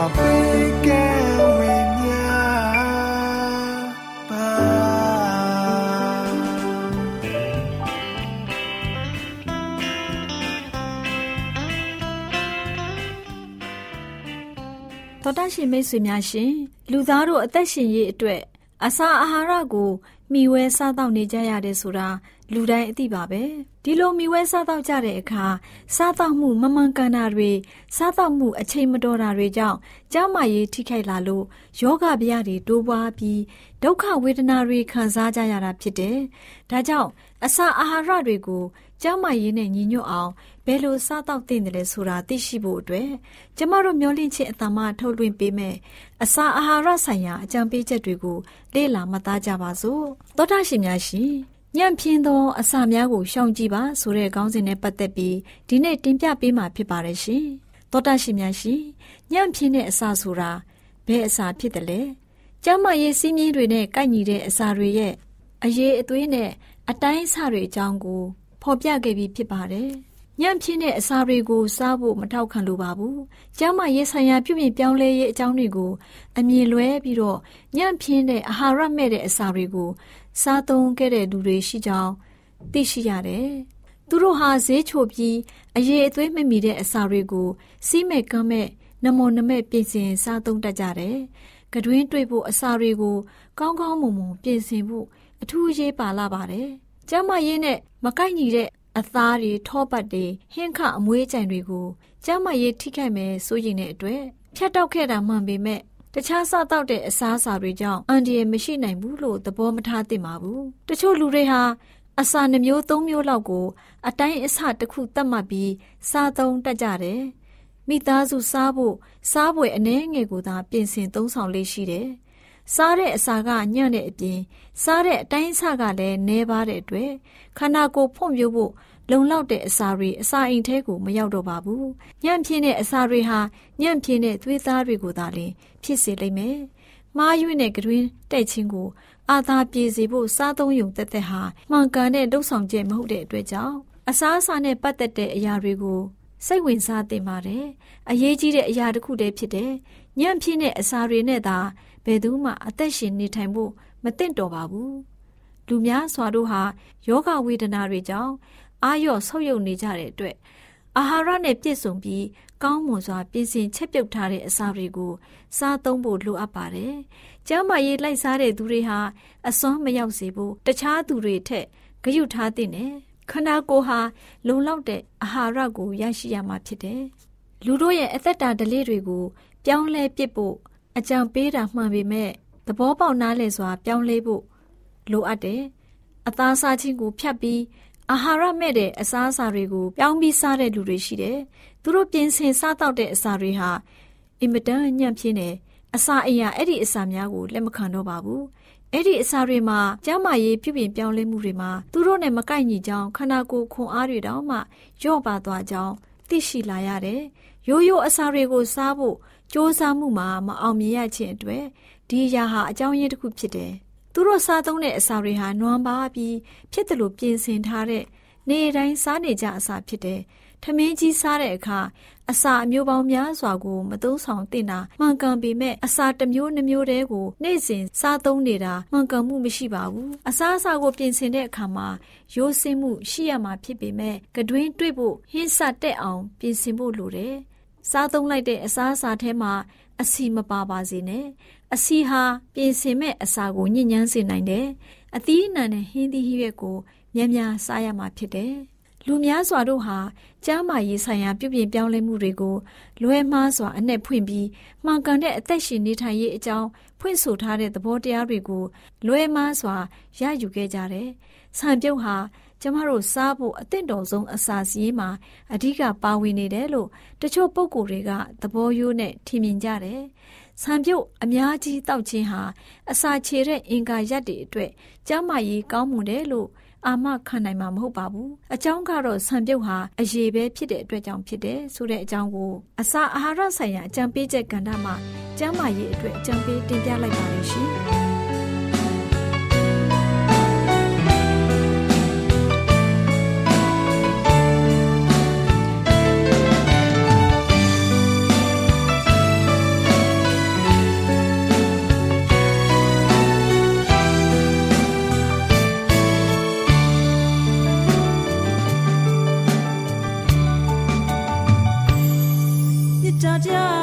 တော်တရှင်မိတ်ဆွေများရှင်လူသားတို့အသက်ရှင်ရေးအတွက်အစာအာဟာရကိုမျှဝဲစားတောက်နေကြရတယ်ဆိုတာလူတိုင်းအသိပါပဲ ဒီလိုမိဝဲစားတော့ကြတဲ့အခါစားတော့မှုမမှန်ကန်တာတွေစားတော့မှုအချိန်မတော်တာတွေကြောင့်ကျန်းမာရေးထိခိုက်လာလို့ယောဂဗျာတွေတိုးပွားပြီးဒုက္ခဝေဒနာတွေခံစားကြရတာဖြစ်တယ်။ဒါကြောင့်အစာအာဟာရတွေကိုကျန်းမာရေးနဲ့ညီညွတ်အောင်ဘယ်လိုစားတော့သင့်တယ်လဲဆိုတာသိရှိဖို့အတွက်ကျမတို့မျှဝင့်ခြင်းအတ္တမထုတ်လွှင့်ပေးမယ်အစာအာဟာရဆိုင်ရာအကြံပေးချက်တွေကိုလေ့လာမှတ်သားကြပါစို့။သောတာရှင်များရှင် ညံ့ဖျင်းသောအစာများကိုရှောင်ကြည့်ပါဆိုတဲ့ခေါင်းစဉ်နဲ့ပတ်သက်ပြီးဒီနေ့တင်ပြပေးမှာဖြစ်ပါတယ်ရှင်။သောတာရှင်များရှင်ညံ့ဖျင်းတဲ့အစာဆိုတာဘယ်အစာဖြစ်တယ်လဲ။ကျမ်းမာရေးစည်းမျဉ်းတွေနဲ့ကိုက်ညီတဲ့အစာတွေရဲ့အရေးအသွေးနဲ့အတိုင်းအဆတွေအကြောင်းကိုဖော်ပြခဲ့ပြီးဖြစ်ပါတယ်။ညံ့ဖျင်းတဲ့အစာတွေကိုစားဖို့မထောက်ခံလိုပါဘူး။ကျမ်းမာရေးဆိုင်ရာပြုပြင်ပြောင်းလဲရေးအကြောင်းတွေကိုအမြင်လွဲပြီးတော့ညံ့ဖျင်းတဲ့အာဟာရမဲ့တဲ့အစာတွေကို စားသုံးခဲ့တဲ့လူတွေရှိကြောင်းသိရှိရတယ်။သူတို့ဟာဈေးချိုပြီးအရေးအသွေးမမီတဲ့အစာတွေကိုစီးမဲ့ကမ်းမဲ့နမောနမဲ့ပြင်ဆင်စားသုံးတတ်ကြတယ်။ကတွင်းတွေ့ဖို့အစာတွေကိုကောင်းကောင်းမွန်မွန်ပြင်ဆင်ဖို့အထူးအရေးပါလာပါတယ်။ကျမရေးနဲ့မကိုက်ညီတဲ့အသားတွေထောပတ်တွေဟင်းခအမွေးကြိုင်တွေကိုကျမရေးထိခိုက်မယ်ဆိုရင်တဲ့အတွက်ဖြတ်တောက်ခဲ့တာမှန်ပေမဲ့ တခြားစားတော့တဲ့အစားအစာတွေကြောင့်အန်ဒီရမရှိနိုင်ဘူးလို့သဘောမထားသင့်ပါဘူးတချို့လူတွေဟာအစာနှမျိုးသုံးမျိုးလောက်ကို အတိုင်းအဆတစ်ခုသတ်မှတ်ပြီးစားသုံးတတ်ကြတယ်မိသားစုစားဖို့စားပွဲအနှဲငယ်ကိုသာပြင်ဆင်သုံးဆောင်လေးရှိတယ်စားတဲ့အစာကညံ့တဲ့အပြင်စားတဲ့အတိုင်းအဆကလည်းနှဲပါတဲ့အတွက်ခန္ဓာကိုယ်ဖွံ့ဖြိုးဖို့ လုံလောက်တဲ့အစာတွေအစာအိမ်ထဲကိုမရောက်တော့ပါဘူး။ညံ့ပြင်းတဲ့အစာတွေဟာညံ့ပြင်းတဲ့သွေးသားတွေကိုသာလျှင်ဖြစ်စေလိမ့်မယ်။မားရွေးတဲ့ကတွင်တိုက်ချင်းကိုအာသာပြေစေဖို့စားသုံးယုံတက်တက်ဟာမှန်ကန်တဲ့လှုပ်ဆောင်ချက်မဟုတ်တဲ့အတွက်ကြောင့်အစားအစာနဲ့ပတ်သက်တဲ့အရာတွေကိုစိတ်ဝင်စားသင့်ပါတယ်။အရေးကြီးတဲ့အရာတစ်ခုတည်းဖြစ်တဲ့ညံ့ပြင်းတဲ့အစာတွေနဲ့သာဘယ်သူမှအသက်ရှင်နေထိုင်ဖို့မသင့်တော်ပါဘူး။လူများစွာတို့ဟာယောဂဝေဒနာတွေကြောင့် အာရော့ဆုပ်ယုပ်နေကြတဲ့အတွက်အာဟာရနဲ့ပြည့်စုံပြီးကောင်းမွန်စွာပြင်ဆင်ချက်ပြုတ်ထားတဲ့အစာတွေကိုစားသုံးဖို့လိုအပ်ပါတယ်။ကျန်းမာရေးလိုက်စားတဲ့သူတွေဟာအစွမ်းမရောက်စေဖို့တခြားသူတွေထက်ဂရုထားသင့်တယ်။ခန္ဓာကိုယ်ဟာလုံလောက်တဲ့အာဟာရကိုရရှိရမှာဖြစ်တယ်။လူတို့ရဲ့အသက်တာဓလေ့တွေကိုပြောင်းလဲပစ်ဖို့အကြံပေးတာမှန်ပေမဲ့သဘောပေါက်နားလည်စွာပြောင်းလဲဖို့လိုအပ်တယ်။အသားစားခြင်းကိုဖြတ်ပြီး အာဟာရမဲ့တဲ့အစားအစာတွေကိုပြောင်းပြီးစားတဲ့လူတွေရှိတယ်။သူတို့ပြင်ဆင်စားတော့တဲ့အစာတွေဟာအင်မတန်ညံ့ပြင်းတယ်။အစာအရာအဲ့ဒီအစာများကိုလက်မခံတော့ပါဘူး။အဲ့ဒီအစာတွေမှာကျန်းမာရေးပြုပြင်ပြောင်းလဲမှုတွေမှာသူတို့နဲ့မကိုက်ညီကြောင်းခန္ဓာကိုယ်ခွန်အားတွေတောင်မှညော့ပါသွားကြောင်းသိရှိလာရတယ်။ရိုးရိုးအစာတွေကိုစားဖို့စ조사မှုမှာမအောင်မြင်ရခြင်းအတွက်ဒီအရာဟာအကြောင်းရင်းတစ်ခုဖြစ်တယ်။ သူတို့စားသုံးတဲ့အစာတွေဟာနွမ်းပါပြီးဖြစ်တယ်လို့ပြင်ဆင်ထားတဲ့နေ့တိုင်းစားနေကြအစာဖြစ်တယ်။ထမင်းကြီးစားတဲ့အခါအစာအမျိုးပေါင်းများစွာကိုမသုံးဆောင်သင့်တာမှန်ကန်ပေမဲ့အစာတစ်မျိုးနှမျိုးတည်းကိုနေ့စဉ်စားသုံးနေတာမှန်ကန်မှုမရှိပါဘူးအစာအစာကိုပြင်ဆင်တဲ့အခါမှာရိုးစင်းမှုရှိရမှာဖြစ်ပေမဲ့ကတွင်းတွေ့ဖို့ဟင်းစတက်အောင်ပြင်ဆင်ဖို့လိုတယ်စားသုံးလိုက်တဲ့အစားအစာထဲမှာအစီမပါပါစေနဲ့ အစီဟာပြင်ဆင်မဲ့အစာကိုညှဉ်းညမ်းစေနိုင်တယ်အသီးအနှံနဲ့ဟင်းသီးဟင်းရွက်ကိုများများစားရမှာဖြစ်တယ်လူများစွာတို့ဟာကျမ်းမာရေးဆိုင်ရာပြုပြင်ပြောင်းလဲမှုတွေကိုလွဲမှားစွာအ내ဖွင့်ပြီးမှန်ကန်တဲ့အသက်ရှင်နေထိုင်ရေးအကြောင်းဖွင့်ဆိုထားတဲ့သဘောတရားတွေကိုလွဲမှားစွာရယူခဲ့ကြတယ်။ဆံပြုတ်ဟာကျမတို့စားဖို့အသင့်တော်ဆုံးအစာစီးမှာအဓိကပါဝင်နေတယ်လို့တချို့ပုံကိုယ်တွေကသဘောရိုးနဲ့ထင်မြင်ကြတယ်။ ဆံပြုတ်အများကြီးတောက်ခြင်းဟာအစာချေတဲ့အင်္ဂါရက်တွေအတွက်ကျန်းမာရေးကောင်းမွန်တယ်လို့အာမခံနိုင်မှာမဟုတ်ပါဘူးအကြောင်းကတော့ဆံပြုတ်ဟာအရေးပဲဖြစ်တဲ့အတွက်ကြောင့်ဖြစ်တယ်ဆိုတဲ့အကြောင်းကိုအစာအာဟာရဆိုင်ရာအကြံပေးချက်ကဏ္ဍမှာကျန်းမာရေးအတွက်အကြံပေးတင်ပြလိုက်ပါရ allá.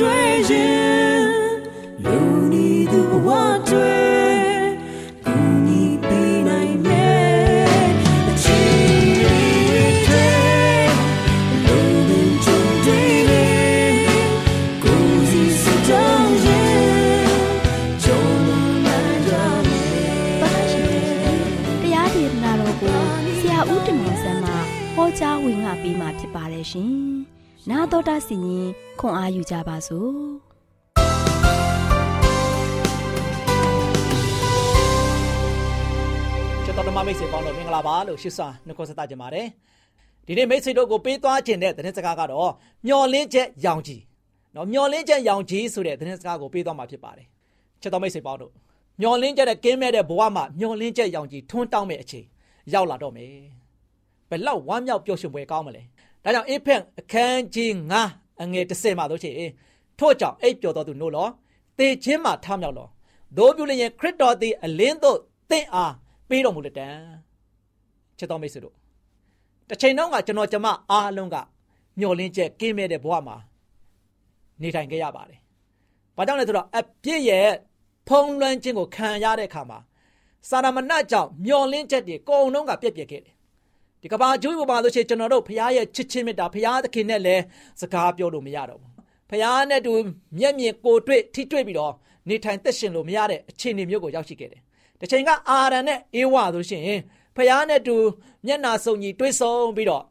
တွေ့ရင်လူနီသူဘဝတွေ့ကြားဝင်ငါပေးมาဖြစ်ပါတယ်ရှင် နာတော်တာစီရင်ခွန်အားယူကြပါစို့။ကျွန်တော်တို့မိတ်ဆွေပေါင်းတို့မင်္ဂလာပါလို့ရှစ်စွာနှုတ်ခွန်းဆက်သကြပါတယ်ဒီနေ့မိတ်ဆွေတို့ကိုပေးသွားခြင်းတဲ့သတင်းစကားကတော့မျော်လင့်ချက်ရောင်ကြီးနော်မျော်လင့်ချက်ရောင်ကြီးဆိုတဲ့သတင်းစကားကိုပေးသွားမှာဖြစ်ပါတယ်ချစ်တော်မိတ်ဆွေပေါင်းတို့မျော်လင့်ချက်နဲ့ကင်းမဲ့တဲ့ဘဝမှာမျော်လင့်ချက်ရောင်ကြီးထွန်းတောင်းမဲ့အချိန်ရောက်လာတော့မယ်ဘယ်လောက်ဝမ်းမြောက်ပျော်ရွှင်ပွဲကောင်းမလဲ ဒါကြောင့်အေဖက်အခန်းကြီး9အငယ်30မှာတို့ချေထို့ကြောင့်အိပ်ပျော်တော်သူနို့လောတေခြင်းမှာထမြောက်လောသို့ပြုလျင်ခရစ်တော်သည်အလင်းသို့သင်အားပေးတော်မူလက်တံချစ်တော်မိတ်ဆွေတို့တစ်ချိန်တော့ကကျွန်တော်ကျမအားလုံးကမျောလင်းချက်ကင်းမဲ့တဲ့ဘဝမှာနေထိုင်ခဲ့ရပါတယ်။ဘာကြောင့်လဲဆိုတော့အပြစ်ရဲ့ဖုံးလွှမ်းခြင်းကိုခံရတဲ့အခါမှာစာရမဏတ်ကြောင့်မျောလင်းချက်တွေအကုန်လုံးကပြက်ပြက်ခဲ့တယ်။ ဒီကဘာကျိုးဘပါလို့ရှိရင်ကျွန်တော်တို့ဖရားရဲ့ချစ်ချင်းမေတ္တာဖရားသခင်နဲ့လည်းစကားပြောလို့မရတော့ဘူး။ဖရားနဲ့တူမျက်မြင်ကိုတွေ့ထိတွေ့ပြီးတော့နေထိုင်သက်ရှင်လို့မရတဲ့အခြေအနေမျိုးကိုရောက်ရှိခဲ့တယ်။တစ်ချိန်ကအာရန်နဲ့အေဝါဆိုရှင်ဖះနဲ့တူမျက်နာစုံညီတွေ့ဆုံပြီးတော့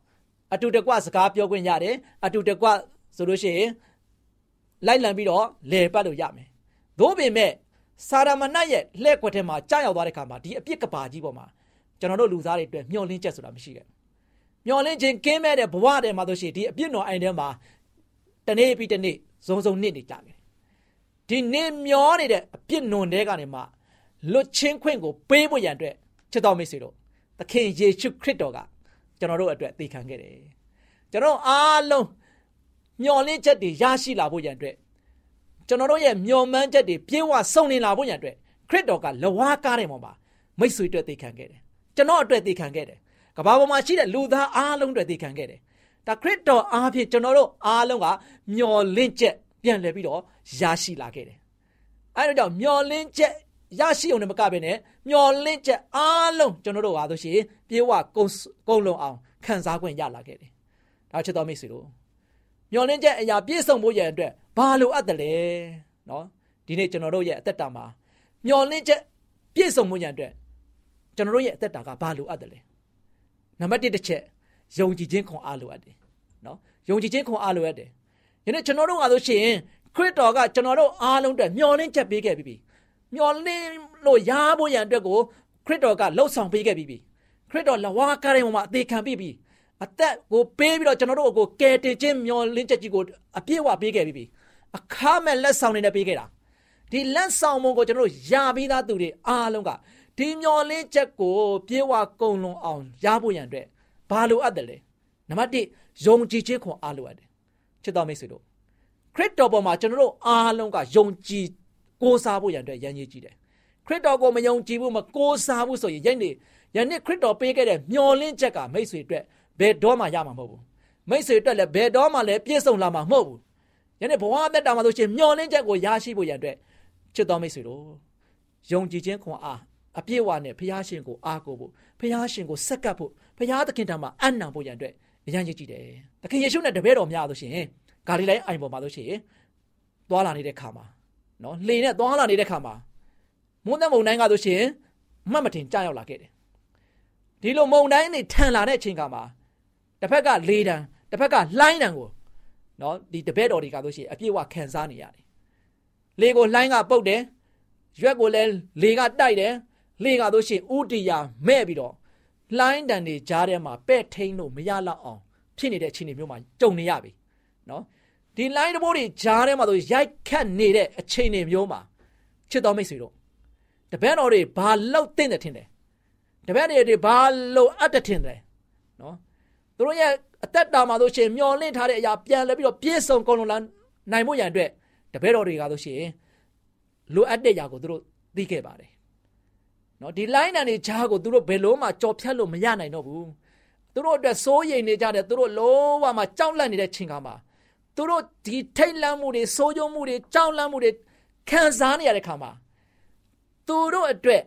အတူတကွစကားပြောခွင့်ရတယ်အတူတကွဆိုလို့ရှိရင်လိုက်လံပြီးတော့လဲပတ်လို့ရမယ်။သို့ပေမဲ့စာရမဏတ်ရဲ့လှဲ့ကွက်ထဲမှာကြာရောက်သွားတဲ့ခါမှာဒီအပြစ်ကဘာကြီးပေါ်မှာ ကျွန်တော်တို့လူသားတွေအတွက်မျောလင်းချက်ဆိုတာမရှိခဲ့ဘူး။မျောလင်းခြင်းကင်းမဲ့တဲ့ဘဝထဲမှာဆိုရှင်ဒီအပြစ်တော်အိုင်ထဲမှာတနေ့ပြီးတနေ့ဇုံဇုံနစ်နေကြတယ်။ဒီနေမျောနေတဲ့အပြစ်နွန်တဲကနေမှလွတ်ချင်းခွင့်ကိုပေးဖို့ရန်အတွက်ချစ်တော်မိတ်ဆွေတို့သခင်ယေရှုခရစ်တော်ကကျွန်တော်တို့အတွက်သေခံခဲ့တယ်ကျွန်တော်အားလုံးမျော်လင့်ချက်တွေရရှိလာဖို့ရန်အတွက်ကျွန်တော်တို့ရဲ့မျော်မှန်းချက်တွေပြေဝစုံလင်လာဖို့ရန်အတွက်ခရစ်တော်ကလဝါကားတဲ့မှာမိတ်ဆွေအတွက်သေခံခဲ့တယ် ကျွန်တော်အတွက်သေခံခဲ့တယ်ကဘာပေါ်မှာရှိတဲ့လူသားအားလုံးအတွက်သေခံခဲ့တယ်ဒါခရစ်တော်အားဖြင့်ကျွန်တော်တို့အားလုံးကမျော်လင့်ချက်ပြန်လည်ပြီးတော့ရရှိလာခဲ့တယ်အဲဒါကြောင့်မျော်လင့်ချက်ရရှိအောင်လည်းမကဘဲနဲ့မျော်လင့်ချက်အားလုံးကျွန်တော်တို့ဟာဆိုရှင်ပြေဝကုန်းကုန်းလုံးအောင်ခံစား권ရလာခဲ့တယ်။ဒါချစ်တော်မိတ်ဆွေတို့မျော်လင့်ချက်အရာပြည့်စုံဖို့ရန်အတွက်ဘာလိုအပ်တယ်လဲနော်ဒီနေ့ကျွန်တော်တို့ရဲ့အသက်တာမှာမျော်လင့်ချက်ပြည့်စုံဖို့ရန်အတွက် ကျွန်တော်တို့ရဲ့အသက်တာကဘာလိုအပ်တယ်လဲနံပါတ်1တစ်ချက်ယုံကြည်ခြင်းခွန်အားလိုအပ်တယ်နော်ယုံကြည်ခြင်းခွန်အားလိုအပ်တယ်ယနေ့ကျွန်တော်တို့ဟာဆိုရှင်ခရစ်တော်ကကျွန်တော်တို့အားလုံးအတွက်မျော်လင့်ချက်ပေးခဲ့ပြီမျော်လင့်လို့ရဖို့ရန်အတွက်ကိုခရစ်တော်ကလှုပ်ဆောင်ပေးခဲ့ပြီးပြီခရစ်တော်လဝါကားတဲ့မှာအသေးခံပြီးပြီအသက်ကိုပေးပြီးတော့ကျွန်တော်တို့ကိုကယ်တင်ခြင်းမျော်လင့်ချက်ကြီးကိုအပြည့်အဝပေးခဲ့ပြီးပြီအခါမဲ့လက်ဆောင်နေနဲ့ပေးခဲ့တာဒီလက်ဆောင်မုံကိုကျွန်တော်တို့ယာပြီးသားသူတွေအားလုံးက ဒီမျော်လင့်ချက်ကိုပြေဝကုံလွန်အောင်ရဖို့ရန်အတွက်ဘာလိုအပ်တယ်လဲနံပါတ်1ယုံကြည်ခြင်းခွန်အားလိုအပ်တယ်ချစ်တော်မိတ်ဆွေတို့ခရစ်တော်ပေါ်မှာကျွန်တော်တို့အားလုံးကယုံကြည်ကိုးစားဖို့ရန်အတွက်ရန်ရည်ကြည့်တယ်ခရစ်တော်ကိုမယုံကြည်ဘူးမကိုးစားဘူးဆိုရင်ယနေ့ယနေ့ခရစ်တော်ပေးခဲ့တဲ့မျော်လင့်ချက်ကမိတ်ဆွေအတွက်ဘယ်တော့မှရမှာမဟုတ်ဘူးမိတ်ဆွေအတွက်လည်းဘယ်တော့မှလည်းပြည့်စုံလာမှာမဟုတ်ဘူးယနေ့ဘဝအသက်တာမှာဆိုရှင်မျော်လင့်ချက်ကိုရရှိဖို့ရန်အတွက်ချစ်တော်မိတ်ဆွေတို့ယုံကြည်ခြင်းခွန်အား အပြည့်အဝနဲ့ဘုရားရှင်ကိုအားကိုးဖို့ဘုရားရှင်ကိုဆက်ကပ်ဖို့ဘုရားသခင်ထံမှာအံ့နံဖို့ရန်အတွက်အရန်ရည်ကြည့်တယ်သခင်ယေရှုနဲ့တပည့်တော်များဆိုရှင်ဂါလိလဲအိုင်ပေါ်မှာဆိုရှင်သွာလာနေတဲ့ခါမှာနော်လှေနဲ့သွားလာနေတဲ့ခါမှာမုန်းတဲ့မုန်တိုင်းကဆိုရှင်မှတ်မတင်ကြောက်ရောက်လာခဲ့တယ်ဒီလိုမုန်တိုင်းနေထန်လာတဲ့အချိန်ကမှာတစ်ဖက်ကလေတံတစ်ဖက်ကလှိုင်းတံကိုနော်ဒီတပည့်တော်တွေကဆိုရှင်အပြည့်အဝခံစားနေရတယ်လေကိုလှိုင်းကပုတ်တယ်ရွက်ကိုလည်းလေကတိုက်တယ် လေကဆိုရှင်ဥတီယာမဲ့ပြီးတော့လှိုင်းတံတွေကြားထဲမှာပဲ့ထိန်လို့မရလောက်အောင်ဖြစ်နေတဲ့အခြေအနေမျိုးမှာကြုံနေရပြီနော်ဒီ line တဘိုးတွေကြားထဲမှာဆိုရိုက်ခတ်နေတဲ့အခြေအနေမျိုးမှာချစ်တော်မိတ်ဆွေတို့တပည့်တော်တွေဘာလောက်တင်တယ်ထင်တယ်တပည့်တွေဘာလို့အပ်တယ်ထင်တယ်နော်သူတို့ရဲ့အသက်တာမှာဆိုရှင်မျောလင့်ထားတဲ့အရာပြန်လဲပြီးတော့ပြည့်စုံကုန်လုံးလာနိုင်ဖို့ရန်အတွက်တပည့်တော်တွေကဆိုရှင်လိုအပ်တဲ့အရာကိုသူတို့သိခဲ့ပါတယ် နော်ဒီ line တန်တွေဂျားကိုသူတို့ဘယ်လို့မှကြော်ဖြတ်လို့မရနိုင်တော့ဘူးသူတို့အတွက်စိုးရိမ်နေကြတယ်သူတို့လုံးဝမှကြောက်လန့်နေတဲ့ချိန်ခါမှာသူတို့ဒီထိတ်လန့်မှုတွေစိုးရုံမှုတွေကြောက်လန့်မှုတွေခံစားနေရတဲ့ခါမှာသူတို့အတွက်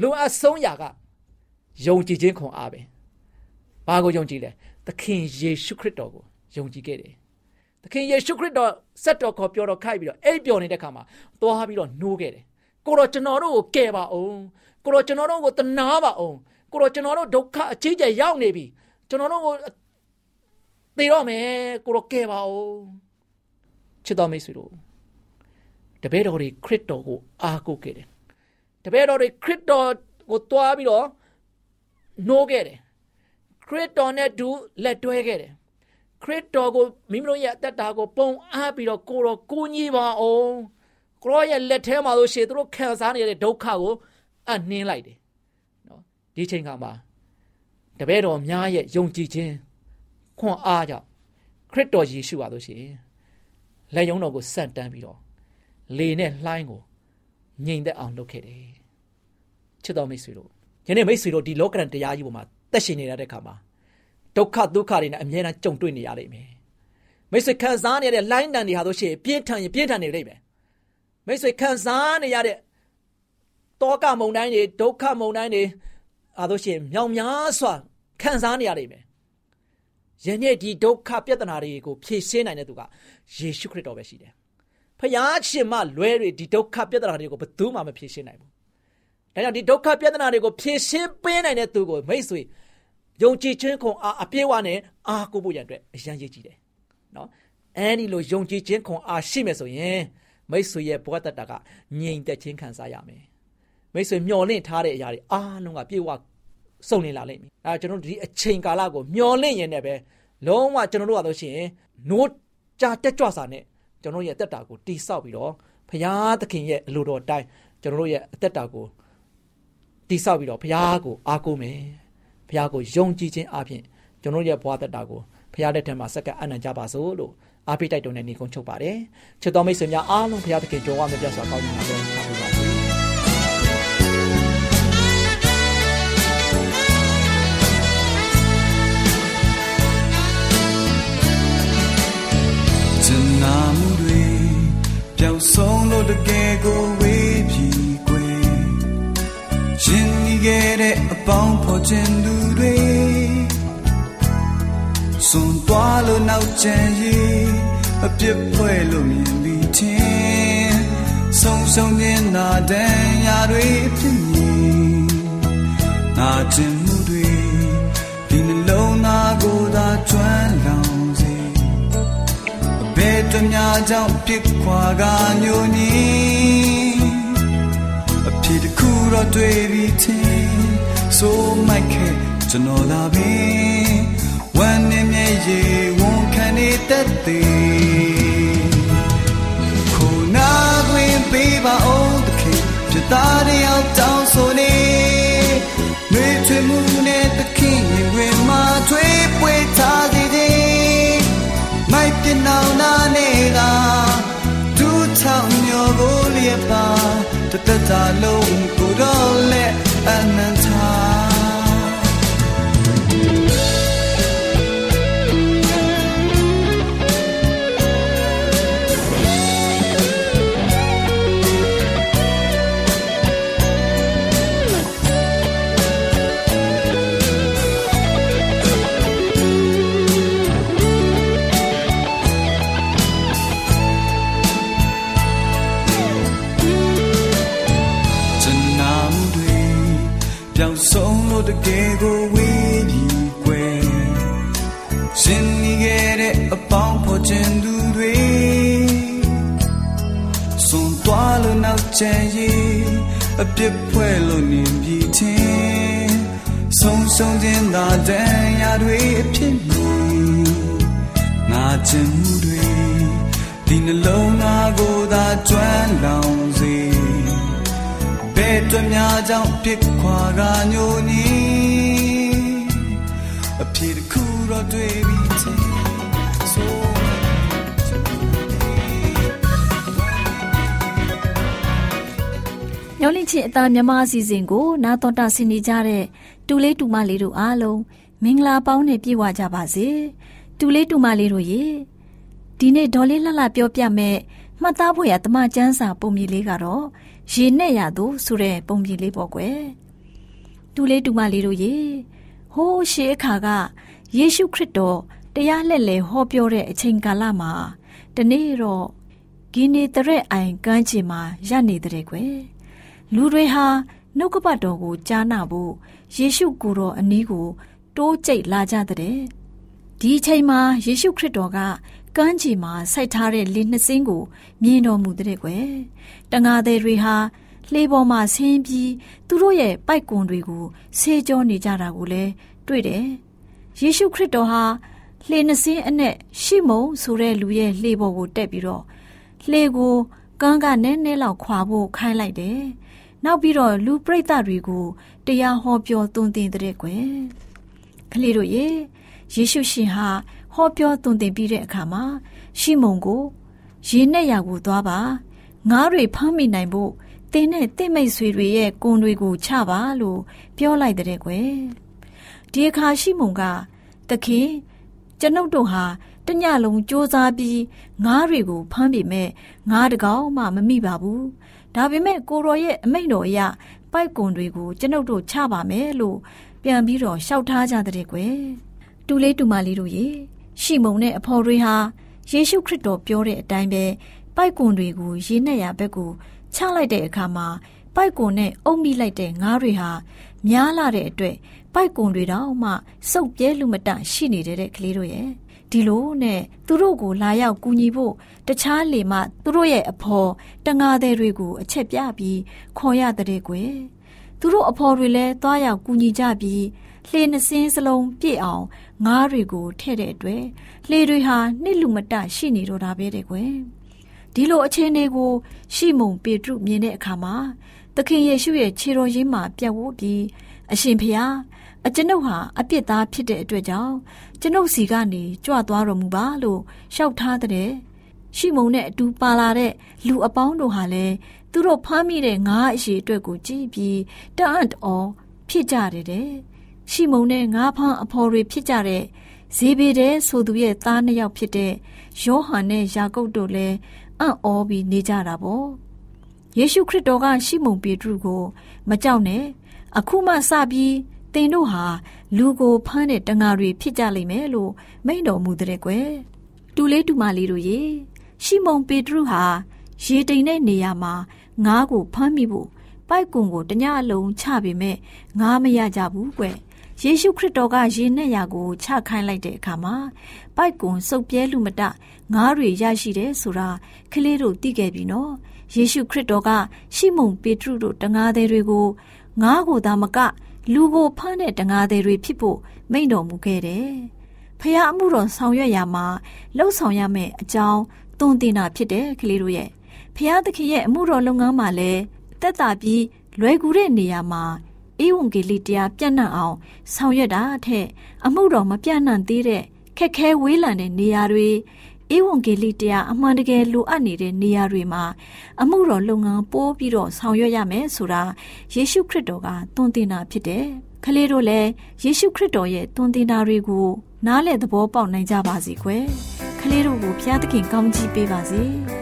လိုအပ်ဆုံးရာကယုံကြည်ခြင်းခွန်အားပဲ။ဘာကိုယုံကြည်လဲ။သခင်ယေရှုခရစ်တော်ကိုယုံကြည်ခဲ့တယ်။သခင်ယေရှုခရစ်တော်စက်တော်ခေါ်ပြောတော်ခိုက်ပြီးတော့အိပ်ပျော်နေတဲ့ခါမှာသွားပြီးတော့နှိုးခဲ့တယ်။ကိုတော့ကျွန်တော်တို့ကိုကယ်ပါအောင်။ ကိုတော့ကျွန်တော်တို့ကိုတနာပါအောင်။ကိုတော့ကျွန်တော်တို့ဒုက္ခအကြီးကျယ်ရောက်နေပြီ။ကျွန်တော်တို့ကိုသေတော့မယ်ကိုတော့ကဲပါဦးချစ်တော်မိတ်ဆွေတို့တပည့်တော်တွေခရစ်တော်ကိုအားကိုးခဲ့တယ်တပည့်တော်တွေခရစ်တော်ကိုတွားပြီးတော့နှိုးခဲ့တယ်ခရစ်တော်နဲ့တူလက်တွဲခဲ့တယ်ခရစ်တော်ကိုမိမိတို့ရဲ့အသက်တာကိုပုံအားပြီးတော့ကိုတော်ကိုညီပါအောင်ကိုရောရဲ့လက်ထဲမှာလို့ရှိရင်တို့ခံစားနေတဲ့ဒုက္ခကို အနှင်းလိုက်တယ်နော်ဒီချိန်ခါမှာတပည့်တော်များရဲ့ယုံကြည်ခြင်းခွန်အားကြောင့်ခရစ်တော်ယေရှုပါလို့ရှိရင်လက်ယုံတော်ကိုစန့်တန်းပြီးတော့လေနဲ့လှိုင်းကိုငြိမ်သက်အောင်လုပ်ခဲ့တယ်ချစ်တော်မိတ်ဆွေတို့ယနေ့မိတ်ဆွေတို့ဒီလောကရန်တရားကြီးပေါ်မှာတက်ရှင်နေတဲ့အခါမှာဒုက္ခဒုက္ခတွေနဲ့အမြဲတမ်းကြုံတွေ့နေရလိမ့်မယ်မိတ်ဆွေခံစားနေရတဲ့လိုင်းတန်တွေဟာဆိုရှင်ပြင်းထန်ရင်ပြင်းထန်နေလိမ့်မယ်မိတ်ဆွေခံစားနေရတဲ့ တောကမုန်တိုင်းတွေဒုက္ခမုန်တိုင်းတွေအားလို့ရှိရင်မြောင်များစွာခံစားနေရလိမ့်မယ်ယနေ့ဒီဒုက္ခပြဿနာတွေကိုဖြေရှင်းနိုင်တဲ့သူကယေရှုခရစ်တော်ပဲရှိတယ်။ဖယားရှင်မလွဲတွေဒီဒုက္ခပြဿနာတွေကိုဘယ်သူမှမဖြေရှင်းနိုင်ဘူး။ဒါကြောင့်ဒီဒုက္ခပြဿနာတွေကိုဖြေရှင်းပေးနိုင်တဲ့သူကိုမိတ်ဆွေယုံကြည်ခြင်းခွန်အားအပြည့်ဝနဲ့အားကိုးဖို့ရန်အတွက်အရန်ရည်ကြည်တယ်။နော်။အဲဒီလိုယုံကြည်ခြင်းခွန်အားရှိမယ်ဆိုရင်မိတ်ဆွေရဲ့ဘဝတတကငြိမ်သက်ခြင်းခံစားရမယ်။ မိတ်ဆွေမျော်လင့်ထားတဲ့အရာတွေအားလုံးကပြည့်ဝစုံနေလာလိမ့်မယ်။အဲကျွန်တော်တို့ဒီအချိန်ကာလကိုမျော်လင့်ရင်လည်းပဲလုံးဝကျွန်တော်တို့ကတော့ရှင်နိုးကြတက်ကြွစာနဲ့ကျွန်တော်ရဲ့အသက်တာကိုတိဆောက်ပြီးတော့ဘုရားသခင်ရဲ့အလိုတော်အတိုင်းကျွန်တော်တို့ရဲ့အသက်တာကိုတိဆောက်ပြီးတော့ဘုရားကိုအားကိုးမယ်ဘုရားကိုယုံကြည်ခြင်းအပြင်ကျွန်တော်ရဲ့ဘဝသက်တာကိုဘုရားလက်ထက်မှာစက္ကအနံ့ကြပါစို့လို့အားပေးတိုက်တွန်းတဲ့နေကုန်းချုပ်ပါတယ်ချစ်တော်မိတ်ဆွေများအားလုံးဘုရားသခင်ကြုံဝမြတ်စွာကောင်းကြီးပါစေချပါပါ တကယ်ကိုဝေးပြီကွယ်ရှင်ဒီခဲ့တဲ့အပေါင်းဖော်ခြင်းသူတွေစွန်သွားလို့နောက်ကျန်ရေးအပြစ်ဖွဲလို့မြင်ပြီးချင်းဆုံးဆုံးခြင်းနာတန်ရာတွေဖြစ်နေနာကျင်မှုတွေဒီနှလုံးသားကိုသာကျွမ်းလောင်ဘယ် တများကြောင့်ပြစ်ခွာကညိုညင်းအဖြစ်တစ်ခုတော့တွေ့ပြီးချင်းဆိုမိုက်ခဲ့ကျွန်တော်လာပြီဝမ်းနေမြေရေဝန်ခံနေတတ်သေးခုနာတွင်ပေးပါအောင်တခင်ပြသားတယောက်တောင်းဆိုနေနှွေထွေမှုနဲ့တခင်ရင်ဝင်မှာထွေးပွေ နောင်နာနေကဒူးထောင်မျောကိုလျက်ပါတသက်သာလုံးကိုတော့လက်အနန္တာ တကယ်ကိုဝေးပြီးကွယ်ရှင်နေခဲ့တဲ့အပေါင်းဖော်ခြင်းသူတွေစွန်သွားလို့နောက်ချင်ရေးအပြစ်ဖွဲ့လို့နေပြီးချင်းဆုံးဆုံးခြင်းသာတန်ရာတွေအဖြစ်နေငါချင်မှုတွေဒီနှလုံးသားကိုသာကျွမ်းလောင်စေဲ့ အတွက်များကြောင့်ပြစ်ခွာကညိုညင်းအဖြစ်တစ်ခုတော့တွေ့ပြီချင်းဆိုမျောလင့်ချင်းအသားမြမအစီအစဉ်ကို နာတော်တာဆင်နေကြတဲ့တူလေးတူမလေးတို့အားလုံးမင်္ဂလာပေါင်းနဲ့ပြည့်ဝကြပါစေတူလေးတူမလေးတို့ရေဒီနေ့ဒေါ်လေးလှလှပြောပြမဲ့ မှတ်သားဖို့ရတမချန်းစာပုံမြင်လေးကတော့ရေနဲ့ရသူဆိုတဲ့ပုံပြင်လေးပေါ့ကွယ်တူလေးတူမလေးတို့ရေဟိုးရှေးအခါကယေရှုခရစ်တော်တရားလက်လေဟောပြောတဲ့အချိန်ကာလမှာတနေ့တော့ဂင်းနေတရက်အိုင်ကမ်းခြေမှာရပ်နေတဲ့ကွယ်လူတွေဟာနှုတ်ကပတ်တော်ကိုကြားနာဖို့ယေရှုကိုယ်တော်အနီးကို တိုးကျိတ်လာကြတဲ့ဒီအချိန်မှာယေရှုခရစ်တော်က ကမ်းခြေမှာစိုက်ထားတဲ့လေနှစ်စင်းကို မြင်တော်မူတဲ့ကွယ်တငါသည်တွေဟာလှေပေါ်မှာဆင်းပြီးသူတို့ရဲ့ပိုက်ကွန်တွေကိုဆေးကြောနေကြတာကိုလည်းတွေ့တယ်ယေရှုခရစ်တော်ဟာလှေနှစ်စင်းအနက်ရှိမုံဆိုတဲ့လူရဲ့လှေပေါ်ကိုတက်ပြီးတော့လှေကိုကမ်းကနည်းနည်းလောက်ခွာဖို့ခိုင်းလိုက်တယ်နောက်ပြီးတော့လူပရိသတ်တွေကိုတရားဟောပြောသွန်သင်တဲ့ကွယ်ကလေးတို့ရေယေရှုရှင်ဟာ ဟောပြောသွန်သင်ပြီးတဲ့အခါမှာရှီမုန်ကိုရေနဲ့ရာကိုသွားပါငါးတွေဖမ်းမိနိုင်ဖို့တင်းနဲ့တင့်မိတ်ဆွေတွေရဲ့ကွန်တွေကိုချပါလို့ပြောလိုက်တဲ့ကွယ်ဒီအခါရှီမုန်ကတခင်ကျွန်ုပ်တို့ဟာတညလုံးစ조사ပြီးငားတွေကိုဖမ်းပြီးမဲ့ငားတကောင်မှမမိပါဘူးဒါပေမဲ့ကိုရောရဲ့အမိန့်တော်အရပိုက်ကွန်တွေကိုကျွန်ုပ်တို့ချပါမယ်လို့ပြန်ပြီးတော့ရှောက်ထားကြတဲ့ကွယ်တူလေးတူမလေးတို့ရေ ရှီမုန်နဲ့အဖော်တွေဟာယေရှုခရစ်တော်ပြောတဲ့အတိုင်းပဲပိုက်ကွန်တွေကိုရေနဲ့ရဘက်ကိုချလိုက်တဲ့အခါမှာပိုက်ကွန်နဲ့အုပ်မိလိုက်တဲ့ငါးတွေဟာများလာတဲ့အတွက်ပိုက်ကွန်တွေတောင်မှစုပ်ပြဲလူမတရှိနေတဲ့ကလေးတို့ရဲ့ဒီလိုနဲ့သူတို့ကိုလာရောက်ကူညီဖို့တခြားလေမှသူတို့ရဲ့အဖော်တငါသည်တွေကိုအချက်ပြပြီးခေါ်ရတဲ့ကွယ်သူတို့အဖော်တွေလည်းသွားရောက်ကူညီကြပြီး လှေနှစင်းစလုံးပြည့်အောင်ငားတွေကိုထဲ့တဲ့အတွက်လှေတွေဟာနှစ်လူမတရှိနေတော့တာပဲတဲ့ကွယ်ဒီလိုအခြေအနေကိုရှီမုန်ပေတရုမြင်တဲ့အခါမှာသခင်ယေရှုရဲ့ခြေတော်ရင်းမှာပြတ်ဝပြီးအရှင်ဖျားအကျွန်ုပ်ဟာအပြစ်သားဖြစ်တဲ့အတွက်ကြောင့်ကျွန်ုပ်စီကနေကြွသွားတော်မူပါလို့လျှောက်ထားတဲ့ရှီမုန်နဲ့အတူပါလာတဲ့လူအပေါင်းတို့ဟာလည်းသူတို့ဖမ်းမိတဲ့ငါးအရှိအတွက်ကိုကြည့်ပြီးတအံ့တော်ဖြစ်ကြတယ်တဲ့ ရှီမုန်နဲ့ငါးဖမ်းအဖော်တွေဖြစ်ကြတဲ့ဇေဘေတဲ့ဆိုသူရဲ့သားနှစ်ယောက်ဖြစ်တဲ့ယောဟန်နဲ့ယာကုပ်တို့လည်းအံ့ဩပြီးနေကြတာပေါ့ယေရှုခရစ်တော်ကရှီမုန်ပေတရုကိုမကြောက်နဲ့အခုမှစပြီးသင်တို့ဟာလူကိုဖမ်းတဲ့တငါတွေဖြစ်ကြလိမ့်မယ်လို့မိန့်တော်မူတဲ့ကွယ်တူလေးတူမလေးတို့ရေရှီမုန်ပေတရုဟာရေတိမ်တဲ့နေရာမှာငါးကိုဖမ်းမိဖို့ပိုက်ကွန်ကိုတညအလုံးချပေမဲ့ငါးမရကြဘူးကွယ် ယေရှုခရစ်တော်ကရေနဲ့ရာကိုချခိုင်းလိုက်တဲ့အခါမှာပိုက်ကွန်စုပ်ပြဲလူမတငါးတွေရရှိတယ်ဆိုတာကလေးတို့သိခဲ့ပြီနော်ယေရှုခရစ်တော်ကရှီမုန်ပေတရုတို့တငါးသည်တွေကိုငါးကိုသာမက လူကိုဖမ်းတဲ့တငါသည်တွေဖြစ်ဖို့မိန့်တော်မူခဲ့တယ်။ဖះအမှုတော်ဆောင်ရွက်ရာမှာလှုပ်ဆောင်ရမယ့်အကြောင်းသွန်သင်တာဖြစ်တယ်ကလေးတို့ရဲ့ဖះသခင်ရဲ့အမှုတော်လုပ်ငန်းမှာလည်းတက်တာပြီးလွယ်ကူတဲ့နေရာမှာ ဧဝံဂေလိတရားပြန့်နှံ့အောင်ဆောင်ရွက်တာထက်အမှုတော်မပြန့်နှံ့သေးတဲ့ခက်ခဲဝေးလံတဲ့နေရာတွေဧဝံဂေလိတရားအမှန်တကယ်လိုအပ်နေတဲ့နေရာတွေမှာအမှုတော်လုပ်ငန်းပိုးပြီးတော့ဆောင်ရွက်ရမယ်ဆိုတာယေရှုခရစ်တော်ကသွန်သင်တာဖြစ်တယ်။ကလေးတို့လည်းယေရှုခရစ်တော်ရဲ့သွန်သင်တာတွေကိုနားလည်သဘောပေါက်နိုင်ကြပါစေကွယ်။ကလေးတို့ကိုဘုရားသခင်ကောင်းချီးပေးပါစေ။